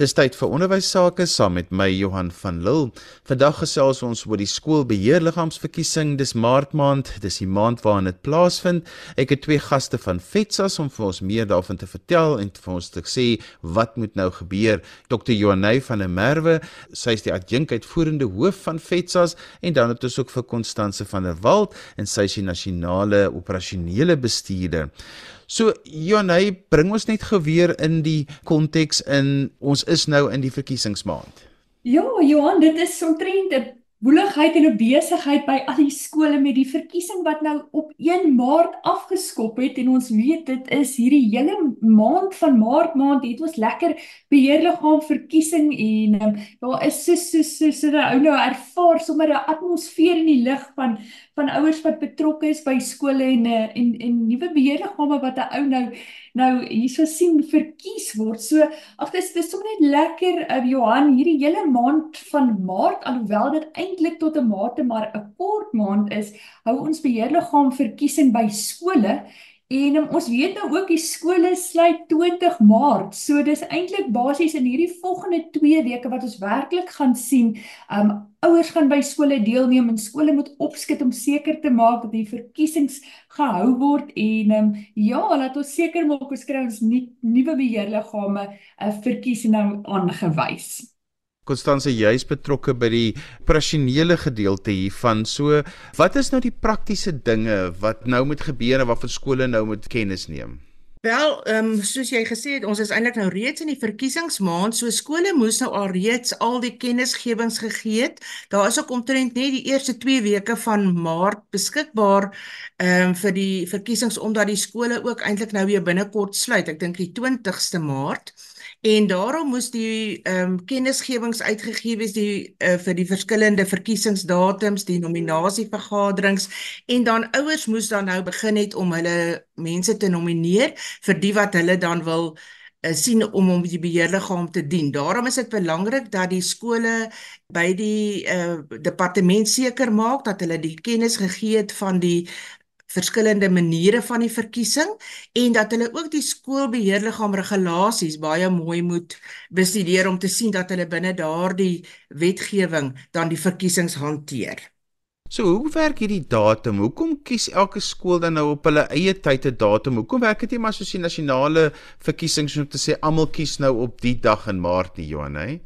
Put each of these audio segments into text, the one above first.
Dis tyd vir onderwys sake saam met my Johan van Lille. Vandag gesels ons oor die skoolbeheerliggaamsverkiesing. Dis Maart maand, dis die maand waarin dit plaasvind. Ek het twee gaste van FETSAS om vir ons meer daarvan te vertel en vir ons te sê wat moet nou gebeur. Dr. Johanay van der Merwe, sy is die adjunkuitvoerende hoof van FETSAS en dan het ons ook vir Constance van der Walt en sy is die nasionale operasionele bestuurder. So Janey, bring ons net geweer in die konteks in ons is nou in die verkiesingsmaand. Ja, Johan, dit is omtrent 'n woeligheid en 'n besigheid by al die skole met die verkiesing wat nou op 1 Maart afgeskop het en ons weet dit is hierdie hele maand van Maart maand het ons lekker beheerliggaam verkiesing en um, daar is so so so so 'n ou nou ervaar sommer 'n atmosfeer in die lig van van ouers wat betrokke is by skole en eh, en en nuwe beheerliggame wat 'n ou nou nou hierso sien verkies word. So ag dis dis sommer net lekker uh, Johan hierdie hele maand van Maart alhoewel dit eintlik tot 'n mate maar 'n kort maand is, hou ons beheerliggaam verkiesing by skole En um, ons weet nou ook die skole sluit 20 Maart. So dis eintlik basies in hierdie volgende 2 weke wat ons werklik gaan sien. Um ouers gaan by skole deelneem en skole moet opskit om seker te maak dat die verkiesings gehou word en um ja, laat ons seker maak ons kry ons nie, nuwe beheerliggame uh, verkiesing nou aangewys. Konstansie jy's betrokke by die operasionele gedeelte hiervan. So, wat is nou die praktiese dinge wat nou moet gebeur en vir skole nou moet kennis neem? Wel, ehm um, soos jy gesê het, ons is eintlik nou reeds in die verkiesingsmaand, so skole moes nou al reeds al die kennisgewings gegee het. Daar is ook omtrent net die eerste 2 weke van Maart beskikbaar ehm um, vir die verkiesings omdat die skole ook eintlik nou weer binnekort sluit. Ek dink die 20ste Maart. En daarom moes die ehm um, kennisgewings uitgegee wees die uh, vir die verskillende verkiesingsdatums, die nominasievergaderings en dan ouers moes dan nou begin het om hulle mense te nomineer vir die wat hulle dan wil uh, sien om om die beheerliggaam te dien. Daarom is dit belangrik dat die skole by die uh, departement seker maak dat hulle die kennis gegee het van die verskillende maniere van die verkiesing en dat hulle ook die skoolbeheerliggaam regulasies baie mooi moet bestudeer om te sien dat hulle binne daardie wetgewing dan die verkiesings hanteer. So hoe werk hierdie datum? Hoekom kies elke skool dan nou op hulle eie tyd 'n datum? Hoekom werk dit nie maar soos die nasionale verkiesings om te sê almal kies nou op die dag in Maart nie, Johan, hè?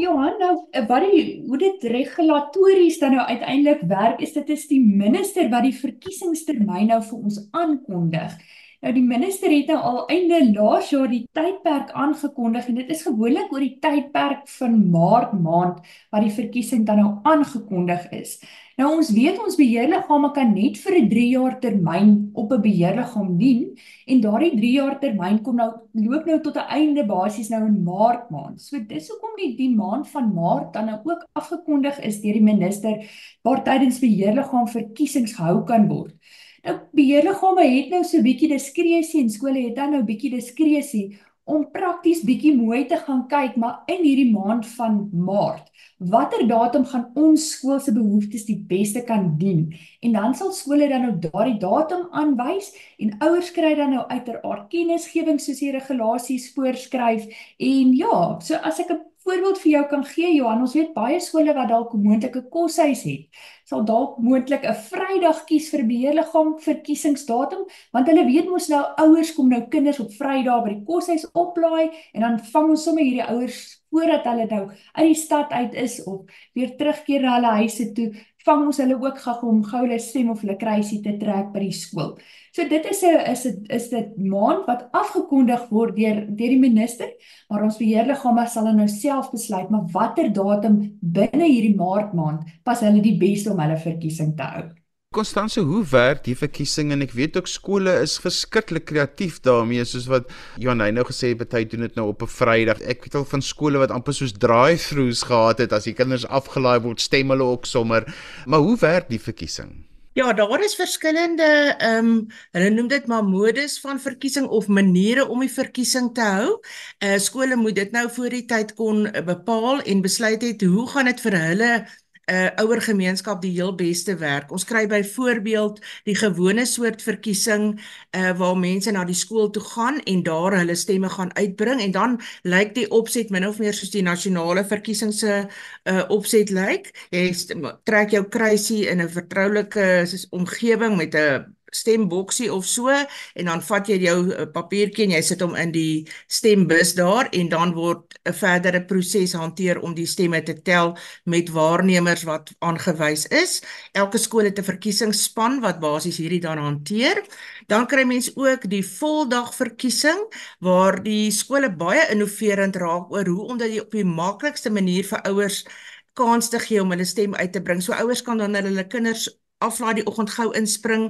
Johan, nou wat die hoe dit regulatories dan nou uiteindelik werk, is dit is die minister wat die verkiesingstermyn nou vir ons aankondig. Nou die minister het nou al einde laas jaar die tydperk aangekondig en dit is gewoonlik oor die tydperk van Maart maand wat die verkiesing dan nou aangekondig is. Nou ons weet ons beheerliggame kan net vir 'n 3 jaar termyn op 'n beheerliggaam dien en daardie 3 jaar termyn kom nou loop nou tot 'n einde basies nou in Maart maand. So dis hoekom die die maand van Maart dan nou ook afgekondig is deur die minister waar tydens beheerliggaam verkiesings gehou kan word. Nou beheerliggame het nou so 'n bietjie diskresie en skole het dan nou 'n bietjie diskresie om prakties bietjie mooi te gaan kyk maar in hierdie maand van Maart watter datum gaan ons skool se behoeftes die beste kan dien? En dan sal skole dan nou daardie datum aanwys en ouers kry dan nou uiteraard kennisgewing soos die regulasies voorskryf. En ja so as ek 'n voorbeeld vir jou kan gee Johan. Ons weet baie skole wat dalk 'n moontlike koshuis het sal dalk moontlik 'n Vrydag kies vir beheerliggaam verkiesingsdatum want hulle weet mos nou ouers kom nou kinders op Vrydag by die koshuis oplaai en dan vang ons sommer hierdie ouers voordat hulle nou uit die stad uit is of weer terugkeer na hulle huise toe vang ons hulle ook gou om gou hulle stem of hulle kruisie te trek by die skool. So dit is 'n is dit is dit maand wat afgekondig word deur deur die minister, maar ons beheerliggame sal nou self besluit maar watter datum binne hierdie maart maand pas hulle die beste om hulle verkiesing te hou. Konstanse, hoe werk die verkiesing en ek weet ook skole is verskriklik kreatief daarmee soos wat Johan nou gesê het, baie doen dit nou op 'n Vrydag. Ek weet al van skole wat amper soos drive-throughs gehad het as die kinders afgelaai word, stem hulle ook sommer. Maar hoe werk die verkiesing? Ja, daar is verskillende ehm um, hulle noem dit maar modes van verkiesing of maniere om die verkiesing te hou. Uh skole moet dit nou voor die tyd kon bepaal en besluit het hoe gaan dit vir hulle uh, ouer gemeenskap die heel beste werk. Ons kry byvoorbeeld die gewone soort verkiesing uh, waar mense na die skool toe gaan en daar hulle stemme gaan uitbring en dan lyk die opset min of meer soos die nasionale verkiesing se uh, opset lyk. Jy trek jou kruisie in 'n vertroulike omgewing met 'n stemboksie of so en dan vat jy jou eh, papiertjie en jy sit hom in die stembus daar en dan word 'n verdere proses hanteer om die stemme te tel met waarnemers wat aangewys is. Elke skool het 'n verkiesingsspan wat basies hierdie dan hanteer. Dan kry mens ook die voldag verkiesing waar die skole baie innoverend raak oor hoe om dit op die maklikste manier vir ouers kans te gee om hulle stem uit te bring. So ouers kan dan hulle kinders aflaai die oggend gou inspring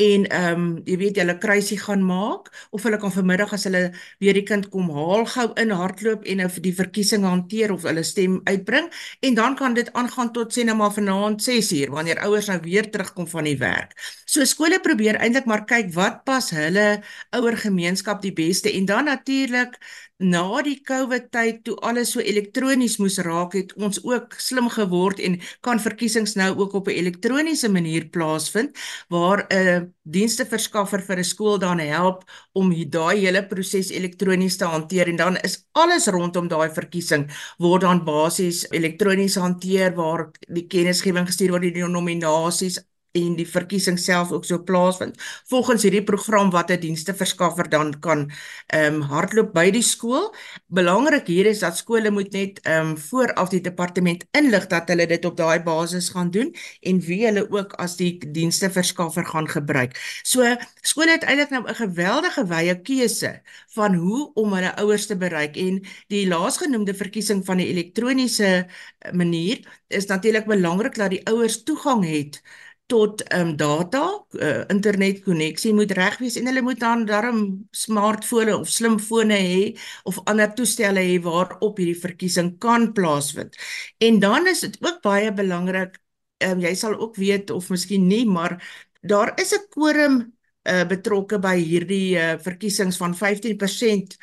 en ehm um, jy weet hulle kruisie gaan maak of hulle kan vanmiddag as hulle weer die kind kom haal gou in hardloop en vir die verkiesing hanteer of hulle stem uitbring en dan kan dit aangaan tot sê nou maar vanaand 6uur wanneer ouers nou weer terugkom van die werk. So skole probeer eintlik maar kyk wat pas hulle ouer gemeenskap die beste en dan natuurlik na die COVID tyd toe alles so elektronies moes raak het ons ook slim geword en kan verkiesings nou ook op 'n elektroniese manier plaasvind waar 'n diensteverskaffer vir 'n skool dan help om daai hele proses elektronies te hanteer en dan is alles rondom daai verkiesing word dan basies elektronies hanteer waar die kennisgewing gestuur word die nominasies en die verkiesing self ook so plaasvind. Volgens hierdie program wat 'n diensteverskaffer dan kan ehm um, hardloop by die skool. Belangrik hier is dat skole moet net ehm um, vooraf die departement inlig dat hulle dit op daai basis gaan doen en wie hulle ook as die diensteverskaffer gaan gebruik. So skole het eintlik nou 'n geweldige wye keuse van hoe om hulle ouers te bereik en die laasgenoemde verkiesing van die elektroniese manier is natuurlik belangrik dat die ouers toegang het tot ehm um, data, uh, internetkonneksie moet reg wees en hulle moet dan darm smartfone of slimfone hê of ander toestelle hê waarop hierdie verkiesing kan plaasvind. En dan is dit ook baie belangrik, ehm um, jy sal ook weet of miskien nie, maar daar is 'n quorum uh, betrokke by hierdie uh, verkiesings van 15%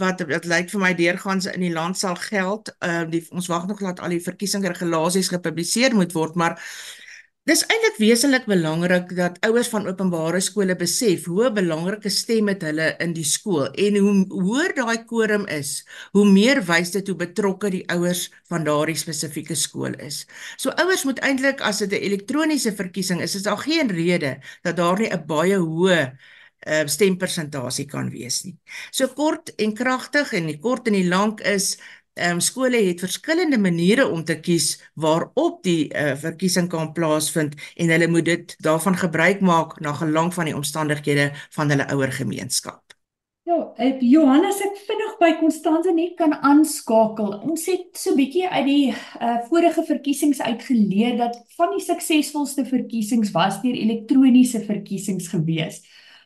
wat dit lyk vir my deurgaans in die land sal geld. Ehm uh, ons wag nog dat al die verkiesingsregulasies gepubliseer moet word, maar Dis eintlik wesentlik belangrik dat ouers van openbare skole besef hoe belangrike stem het hulle in die skool en hoe hoër daai quorum is, hoe meer wys dit hoe betrokke die ouers van daardie spesifieke skool is. So ouers moet eintlik as dit 'n elektroniese verkiesing is, is daar geen rede dat daar nie 'n baie hoë uh, stempersentasie kan wees nie. So kort en kragtig en die kort en die lank is ehm um, skole het verskillende maniere om te kies waarop die uh, verkiesing kan plaasvind en hulle moet dit daarvan gebruik maak na gelang van die omstandighede van hulle ouer gemeenskap. Ja, ek Johannes ek vinnig by Konstance net kan aanskakel. Ons het so bietjie uit die uh, vorige verkiesings uitgeleer dat van die suksesvolste verkiesings was deur elektroniese verkiesings gewees.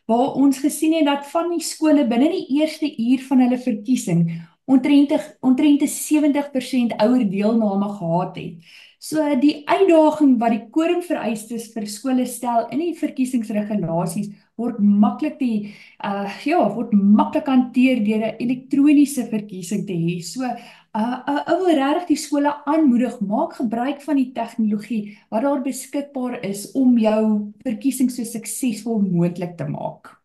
Waar ons gesien het dat van die skole binne die eerste uur van hulle verkiesing omtrent omtrent 70% ouer deelname gehad het. So die uitdaging wat die koring vereistes vir skole stel in die verkiesingsregulasies word maklik die uh ja, word maklik hanteer deur 'n elektroniese verkiesing te hê. So uh uh ou wil regtig die skole aanmoedig maak gebruik van die tegnologie wat daar beskikbaar is om jou verkiesing so suksesvol moontlik te maak.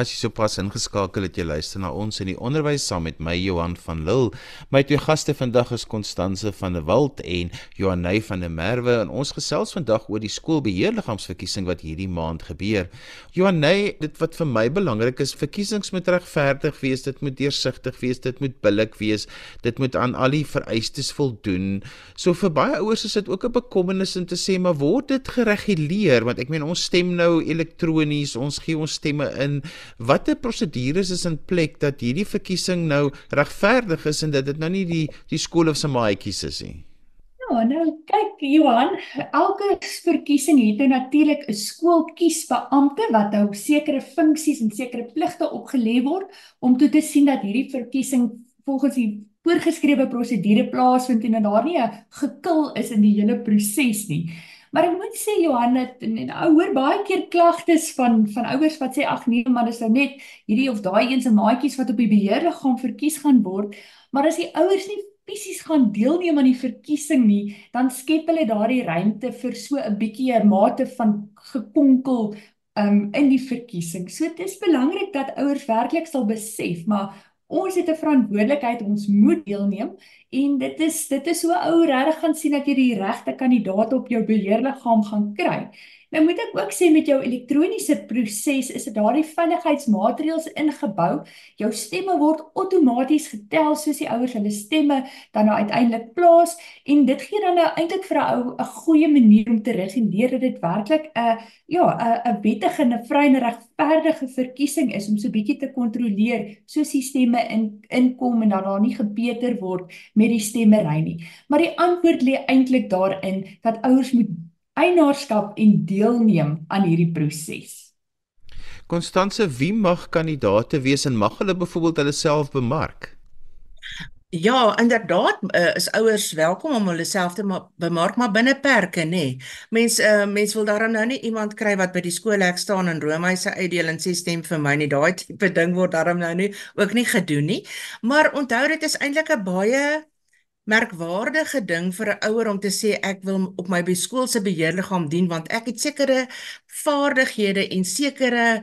As jy sopas ingeskakel het, jy luister na ons in die onderwys saam met my Johan van Lille. My twee gaste vandag is Constanze van der Walt en Johanay van der Merwe en ons gesels vandag oor die skoolbeheerliggaamsverkiesing wat hierdie maand gebeur. Johanay, dit wat vir my belangrik is, verkiesings moet regverdig wees, dit moet deursigtig wees, dit moet billik wees, dit moet aan al die vereistes voldoen. So vir baie ouers is dit ook 'n bekommernis om te sê, maar word dit gereguleer? Want ek meen ons stem nou elektronies, ons gee ons stemme in watter prosedures is in plek dat hierdie verkiesing nou regverdig is en dat dit nou nie die die skool of se maatjies is nie. Ja, nou kyk Johan, elke verkiesing het nou natuurlik 'n skoolkiesbeampte wat nou sekere funksies en sekere pligte opgelê word om toe te sien dat hierdie verkiesing volgens die voorgeskrewe prosedure plaasvind en dat daar nie 'n gekil is in die hele proses nie. Maar ek moet sê Johan het en, en ou hoor baie keer klagtes van van ouers wat sê ag nee maar dis nou net hierdie of daai een se maatjies wat op die beheerliggaam verkies gaan word, maar as die ouers nie fisies gaan deelneem aan die verkiesing nie, dan skep hulle daardie ruimte vir so 'n bietjie 'n mate van gekonkel um, in die verkiesing. So dit is belangrik dat ouers werklik sal besef, maar ons het 'n verantwoordelikheid, ons moet deelneem en dit is dit is so ou regtig gaan sien dat jy die regte kandidaat op jou beheerliggaam gaan kry. Nou moet ek ook sê met jou elektroniese proses is dit daardie veiligheidsmaatreëls ingebou. Jou stemme word outomaties getel soos die ouers hulle stemme dan nou uiteindelik plaas en dit gee dan nou eintlik vir 'n ou 'n goeie manier om te reguleer dat dit werklik 'n ja, 'n 'n wettige en 'n vry en regverdige verkiesing is om so bietjie te kontroleer soos die stemme in inkom en dat daar nie gebeter word met die stemmery nie. Maar die antwoord lê eintlik daarin dat ouers moet eienaarskap en deelneem aan hierdie proses. Konstanse, wie mag kandidate wees en mag hulle byvoorbeeld hulle self bemark? Ja, inderdaad, uh, is ouers welkom om hulle self te bemark maar binne perke, nê. Nee. Mense uh, mens wil daarom nou nie iemand kry wat by die skoolhek staan en roomhuise uitdeel en sê stem vir my nie. Daai tipe ding word daarom nou nie ook nie gedoen nie. Maar onthou dit is eintlik 'n baie merkwaardige ding vir 'n ouer om te sê ek wil op my skool se beheerliggaam dien want ek het sekere vaardighede en sekere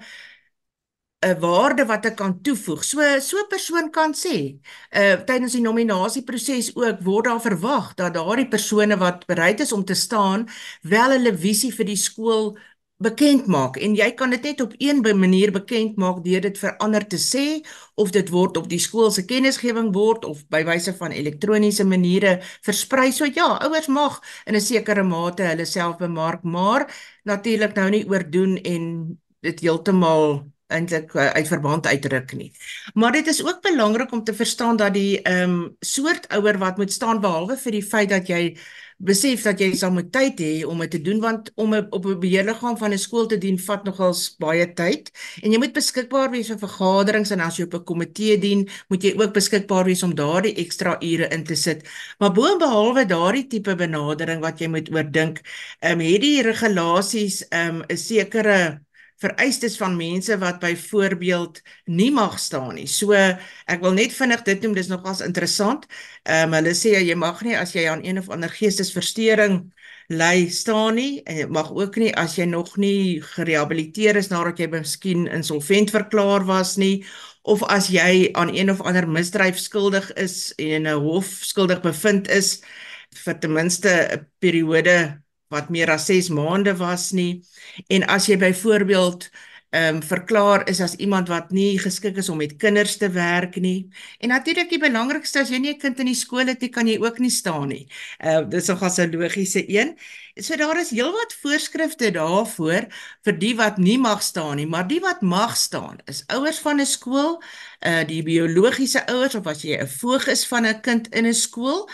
'n uh, waarde wat ek kan toevoeg. So so 'n persoon kan sê, uh tydens die nominasieproses ook word daar verwag dat daardie persone wat bereid is om te staan, wel hulle visie vir die skool bekend maak en jy kan dit net op een manier bekend maak deur dit vir ander te sê of dit word op die skool se kennisgewing word of by wyse van elektroniese maniere versprei. So ja, ouers mag in 'n sekere mate hulle self bemark, maar natuurlik nou nie oordoen en dit heeltemal eintlik uh, uit verband uitdruk nie. Maar dit is ook belangrik om te verstaan dat die ehm um, soort ouer wat moet staan behalwe vir die feit dat jy besef dat jy sal moet tyd hê om dit te doen want om a, op 'n beheerliggaam van 'n skool te dien vat nogals baie tyd en jy moet beskikbaar wees vir vergaderings en as jy op 'n komitee dien, moet jy ook beskikbaar wees om daardie ekstra ure in te sit. Maar boonbehalwe daardie tipe benadering wat jy moet oordink, ehm um, het die regulasies ehm um, 'n sekere vereistes van mense wat byvoorbeeld nie mag staan nie. So ek wil net vinnig dit noem, dis nogals interessant. Ehm um, hulle sê jy mag nie as jy aan een of ander geestesversteuring ly staan nie en jy mag ook nie as jy nog nie gerehabiliteer is nadat jy miskien insolvent verklaar was nie of as jy aan een of ander misdryf skuldig is en 'n hof skuldig bevind is vir ten minste 'n periode wat meer as 6 maande was nie en as jy byvoorbeeld ehm um, verklaar is as iemand wat nie geskik is om met kinders te werk nie en natuurlik die belangrikste as jy nie 'n kind in die skool het nie kan jy ook nie staan nie. Ehm uh, dis nogal 'n logiese een. So daar is heelwat voorskrifte daarvoor vir die wat nie mag staan nie, maar die wat mag staan is ouers van 'n skool, uh die biologiese ouers of as jy 'n voog is van 'n kind in 'n skool,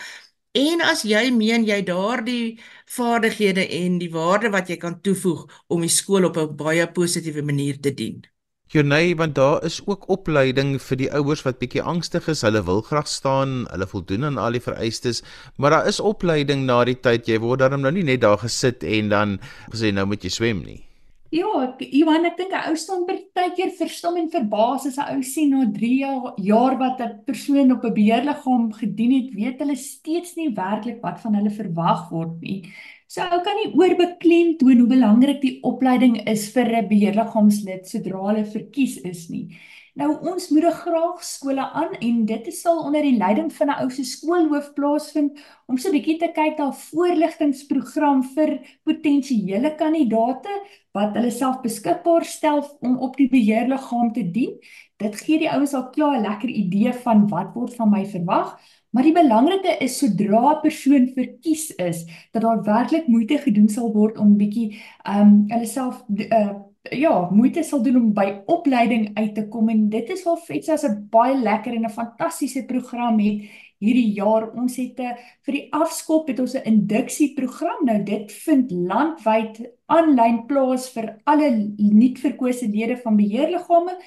En as jy meen jy daardie vaardighede en die waarde wat jy kan toevoeg om die skool op 'n baie positiewe manier te dien. Jonay, want daar is ook opleiding vir die ouers wat bietjie angstig is. Hulle wil graag staan, hulle voldoen aan al die vereistes, maar daar is opleiding na die tyd jy word daarom nou nie net daar gesit en dan gesê nou moet jy swem nie. Ja, Iwan, ek dink 'n ou staan partykeer verstom en verbaas as 'n ou sien na 3 jaar wat 'n persoon op 'n beheerliggaam gedien het, weet hulle steeds nie werklik wat van hulle verwag word nie. So ou kan nie oorbeklem toon hoe belangrik die opleiding is vir 'n beheerliggaamslid sodra hulle verkies is nie. Nou ons moedig graag skole aan en dit sal onder die leiding van 'n ou se skoolhoof plaasvind om so 'n bietjie te kyk na 'n voorligtingsprogram vir potensiële kandidate wat hulle self beskikbaar stel om op die beheerliggaam te dien. Dit gee die ouens al klaar 'n lekker idee van wat word van my verwag. Maar die belangrike is sodra 'n persoon verkies is, dat daar werklik moeite gedoen sal word om bietjie ehm um, hulle self uh, ja, moeite sal doen om by opleiding uit te kom en dit is wel fets as 'n baie lekker en 'n fantastiese program het hierdie jaar. Ons het 'n eh, vir die afskop het ons 'n induksieprogram. Nou dit vind landwyd aanlyn plaas vir alle nuutverkose lede van beheerliggame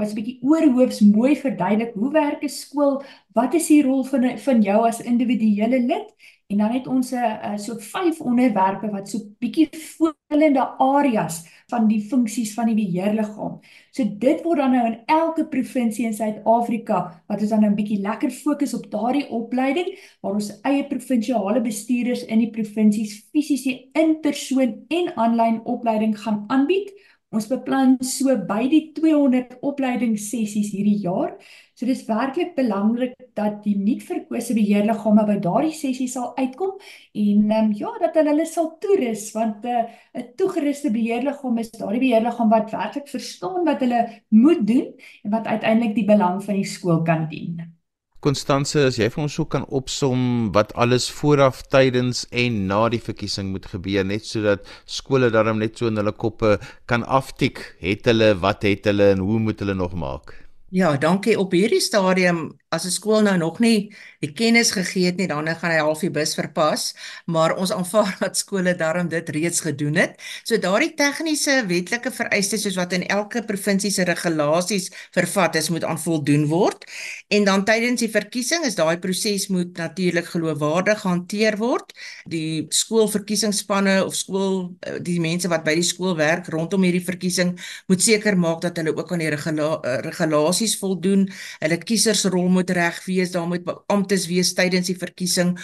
was 'n bietjie oorhoofs mooi verduidelik hoe werk 'n skool, wat is die rol van van jou as individuele lid en dan het ons 'n so vyf onderwerpe wat so bietjie voorlende areas van die funksies van die beheerliggaam. So dit word dan nou in elke provinsie in Suid-Afrika wat ons dan nou 'n bietjie lekker fokus op daardie opleiding waar ons eie provinsiale bestuurders in die provinsies fisiese in-persoon en aanlyn opleiding gaan aanbied. Ons beplan so by die 200 opleidingssessies hierdie jaar. So dis werklik belangrik dat die nuut verkose beheerliggame by daardie sessie sal uitkom en ehm um, ja, dat hulle hulle sal toerus want eh, 'n uh, toegeruste beheerliggaam is daardie beheerliggaam wat werklik verstaan wat hulle moet doen en wat uiteindelik die belang van die skool kan dien. Konstanse, as jy vir ons sou kan opsom wat alles vooraf, tydens en na die verkiesing moet gebeur net sodat skole daarom net so in hulle koppe kan aftik, het hulle, wat het hulle en hoe moet hulle nog maak? Ja, dankie. Op hierdie stadium as 'n skool nou nog nie die kennis gegee het nie, dan gaan hy half die bus verpas, maar ons aanvaar dat skole daarom dit reeds gedoen het. So daardie tegniese wetlike vereistes soos wat in elke provinsie se regulasies vervat is, moet aan voldoen word. En dan tydens die verkiesing is daai proses moet natuurlik geloofwaardig hanteer word. Die skoolverkiesingsspanne of skool eh, die mense wat by die skool werk rondom hierdie verkiesing moet seker maak dat hulle ook aan die regula eh, regulasies voldoen. Hulle kiesersrol moet reg wees, daar moet amptes wees tydens die verkiesing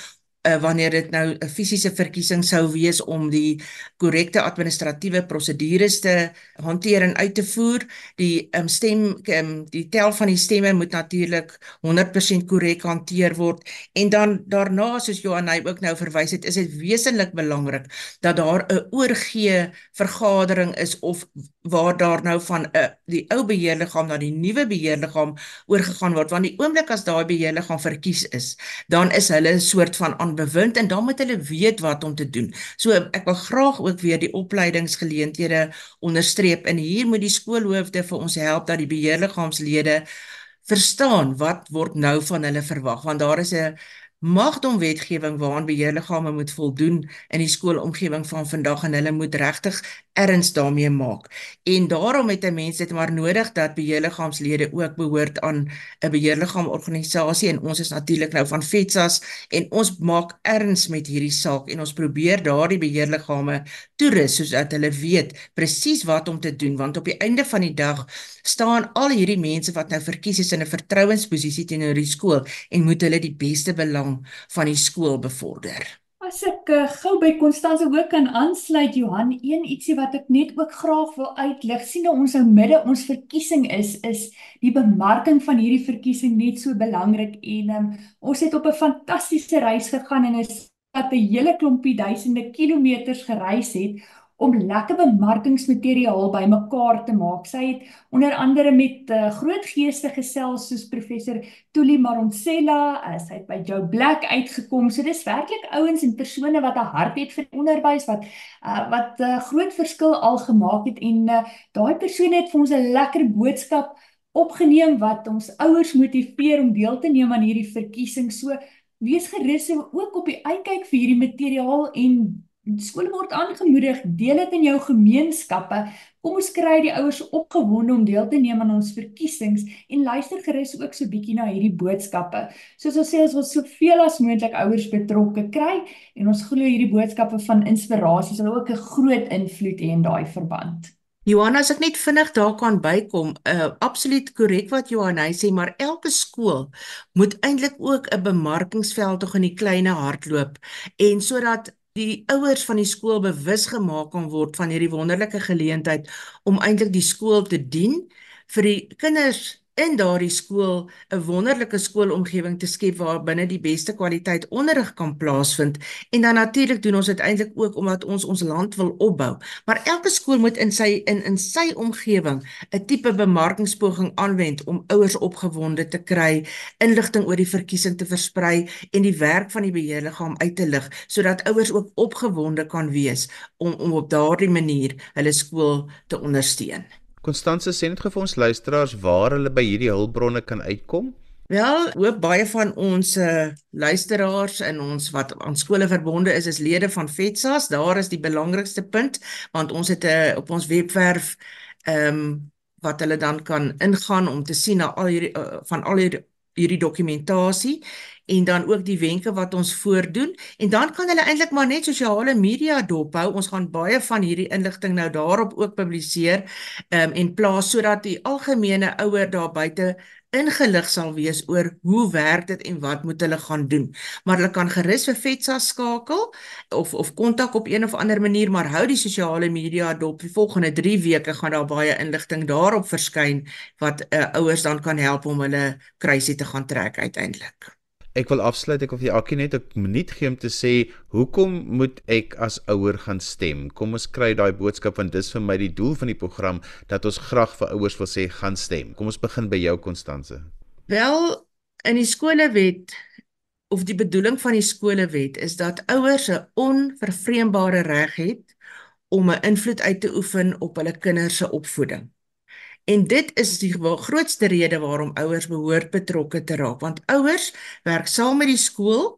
uh, wanneer dit nou 'n fisiese verkiesing sou wees om die korrekte administratiewe prosedures te hanteer en uit te voer. Die um, stem um, die tel van die stemme moet natuurlik 100% korrek hanteer word en dan daarna soos Johanay ook nou verwys het, is dit wesentlik belangrik dat daar 'n oorgee vergadering is of waar daar nou van 'n uh, eh, die ou beheerliggaam na die nuwe beheerliggaam oorgegaan word want die oomblik as daai beheerliggaam verkies is dan is hulle 'n soort van aanbewind en dan moet hulle weet wat om te doen. So ek wil graag ook weer die opleidingsgeleenthede onderstreep en hier moet die skoolhoofde vir ons help dat die beheerliggaamslede verstaan wat word nou van hulle verwag want daar is 'n magdom wetgewing waaraan beheerliggame moet voldoen in die skoolomgewing van vandag en hulle moet regtig erns daarmee maak. En daarom het 'n mens dit maar nodig dat beheerliggaamslede ook behoort aan 'n beheerliggaamorganisasie en ons is natuurlik nou van FETSAS en ons maak erns met hierdie saak en ons probeer daardie beheerliggame toerus sodat hulle weet presies wat om te doen want op die einde van die dag staan al hierdie mense wat nou verkies is in 'n vertrouensposisie teenoor die skool en moet hulle die beste belang van die skool bevorder. As ek uh, gou by Konstanse ook kan aansluit Johan, een ietsie wat ek net ook graag wil uitlig, sien nou ons nou midde ons verkiesing is, is die bemarking van hierdie verkiesing net so belangrik en um, ons het op 'n fantastiese reis gegaan en is dat 'n hele klompie duisende kilometers gereis het om lekker bemarkingsmateriaal bymekaar te maak. Sy het onder andere met uh, groot geeste gesels soos professor Tuli Maronsella, uh, sy het by Joe Black uitgekom. So dis werklik ouens en persone wat 'n hart het vir onderwys wat uh, wat 'n uh, groot verskil al gemaak het en uh, daai persone het vir ons 'n lekker boodskap opgeneem wat ons ouers motiveer om deel te neem aan hierdie verkiesing. So wees gerus ook op die uitkyk vir hierdie materiaal en skole word aangemoedig deel dit in jou gemeenskappe. Kom ons kry die ouers opgewonde om deel te neem aan ons verkiesings en luister gerus ook so bietjie na hierdie boodskappe. Soos ons sê ons wil soveel as moontlik ouers betrokke kry en ons glo hierdie boodskappe van inspirasie sal ook 'n groot invloed hê in daai verband. Johanna, as ek net vinnig daar kan bykom, uh absoluut korrek wat Johanna sê, maar elke skool moet eintlik ook 'n bemarkingsveld tog in die kleine hardloop en sodat die ouers van die skool bewus gemaak kan word van hierdie wonderlike geleentheid om eintlik die skool te dien vir die kinders in daardie skool 'n wonderlike skoolomgewing te skep waar binne die beste kwaliteit onderrig kan plaasvind. En dan natuurlik doen ons dit eintlik ook omdat ons ons land wil opbou. Maar elke skool moet in sy in in sy omgewing 'n tipe bemarkingspoging aanwend om ouers opgewonde te kry inligting oor die verkiesing te versprei en die werk van die beheerliggaam uit te lig sodat ouers ook opgewonde kan wees om om op daardie manier hulle skool te ondersteun Konstanse sê net vir ons luisteraars waar hulle by hierdie hulpbronne kan uitkom. Wel, hoop baie van ons uh, luisteraars en ons wat aan skole verbonde is, is lede van FETSAS. Daar is die belangrikste punt want ons het 'n uh, op ons webwerf ehm um, wat hulle dan kan ingaan om te sien na al hierdie uh, van al hierdie hierdie dokumentasie en dan ook die wenke wat ons voordoen en dan kan hulle eintlik maar net sosiale media dophou. Ons gaan baie van hierdie inligting nou daarop ook publiseer um, en plaas sodat die algemene ouer daar buite ingelig sal wees oor hoe werk dit en wat moet hulle gaan doen. Maar hulle kan gerus vir Vetsa skakel of of kontak op een of ander manier, maar hou die sosiale media dop. Die volgende 3 weke gaan daar baie inligting daarop verskyn wat uh, ouers dan kan help om hulle kruisie te gaan trek uiteindelik. Ek wil afsluit ek of jy Akkie net 'n minuut gee om te sê hoekom moet ek as ouer gaan stem? Kom ons kry daai boodskap want dis vir my die doel van die program dat ons graag vir ouers wil sê gaan stem. Kom ons begin by jou Konstanse. Wel in die skolewet of die bedoeling van die skolewet is dat ouers 'n onvervreembare reg het om 'n invloed uit te oefen op hulle kinders se opvoeding. En dit is die grootste rede waarom ouers behoort betrokke te raak, want ouers werk saam met die skool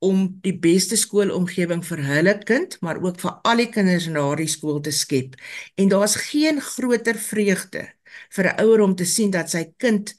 om die beste skoolomgewing vir hulle kind, maar ook vir al die kinders na die skool te skep. En daar's geen groter vreugde vir 'n ouer om te sien dat sy kind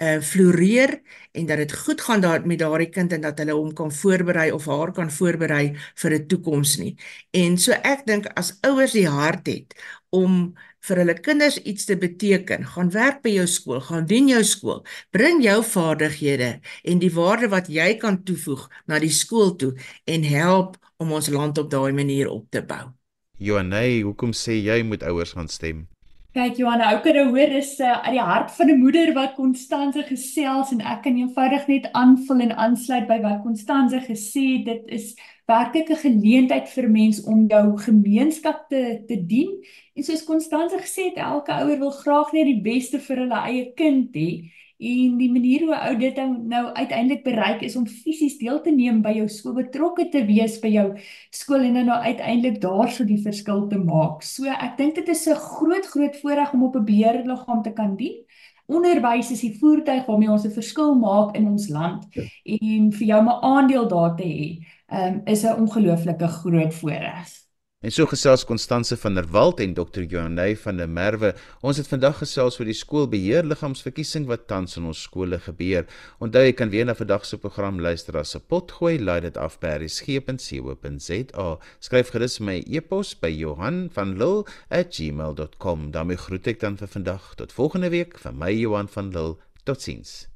uh floreer en dat dit goed gaan daar met daardie kind en dat hulle hom kan voorberei of haar kan voorberei vir 'n toekoms nie. En so ek dink as ouers die hart het om vir hulle kinders iets te beteken, gaan werk by jou skool, gaan dien jou skool, bring jou vaardighede en die waarde wat jy kan toevoeg na die skool toe en help om ons land op daai manier op te bou. Joanne, hoekom sê jy moet ouers gaan stem? Kyk Johanna, ou kan hoor is uh, uit die hart van 'n moeder wat Konstanse gesels en ek kan eenvoudig net aanvul en aansluit by wat Konstanse gesê het. Dit is werklik 'n geleentheid vir mens om jou gemeenskap te te dien. En soos Konstanse gesê het, elke ouer wil graag net die beste vir hulle eie kind hê. En die manier hoe ou dit nou uiteindelik bereik is om fisies deel te neem by jou skool, betrokke te wees by jou skool en dan nou uiteindelik daarso die verskil te maak. So ek dink dit is 'n groot groot voorreg om op 'n beheerliggaam te kan dien. Onderwys is die voertuig waarmee ons 'n verskil maak in ons land ja. en vir jou 'n aandeel daar te hê, um, is 'n ongelooflike groot voorreg. En so gesels Konstanse van der Walt en Dr. Johanay van der Merwe. Ons het vandag gesels oor die skoolbeheerliggaamsverkiesing wat tans in ons skole gebeur. Onthou jy kan weer na vandag se program luister as 'n potgooi, laai dit af by resgep.co.za. Skryf gerus my e-pos by Johan van Lille@gmail.com. daarmee groet ek dan vir vandag tot volgende week van my Johan van Lille. Totsiens.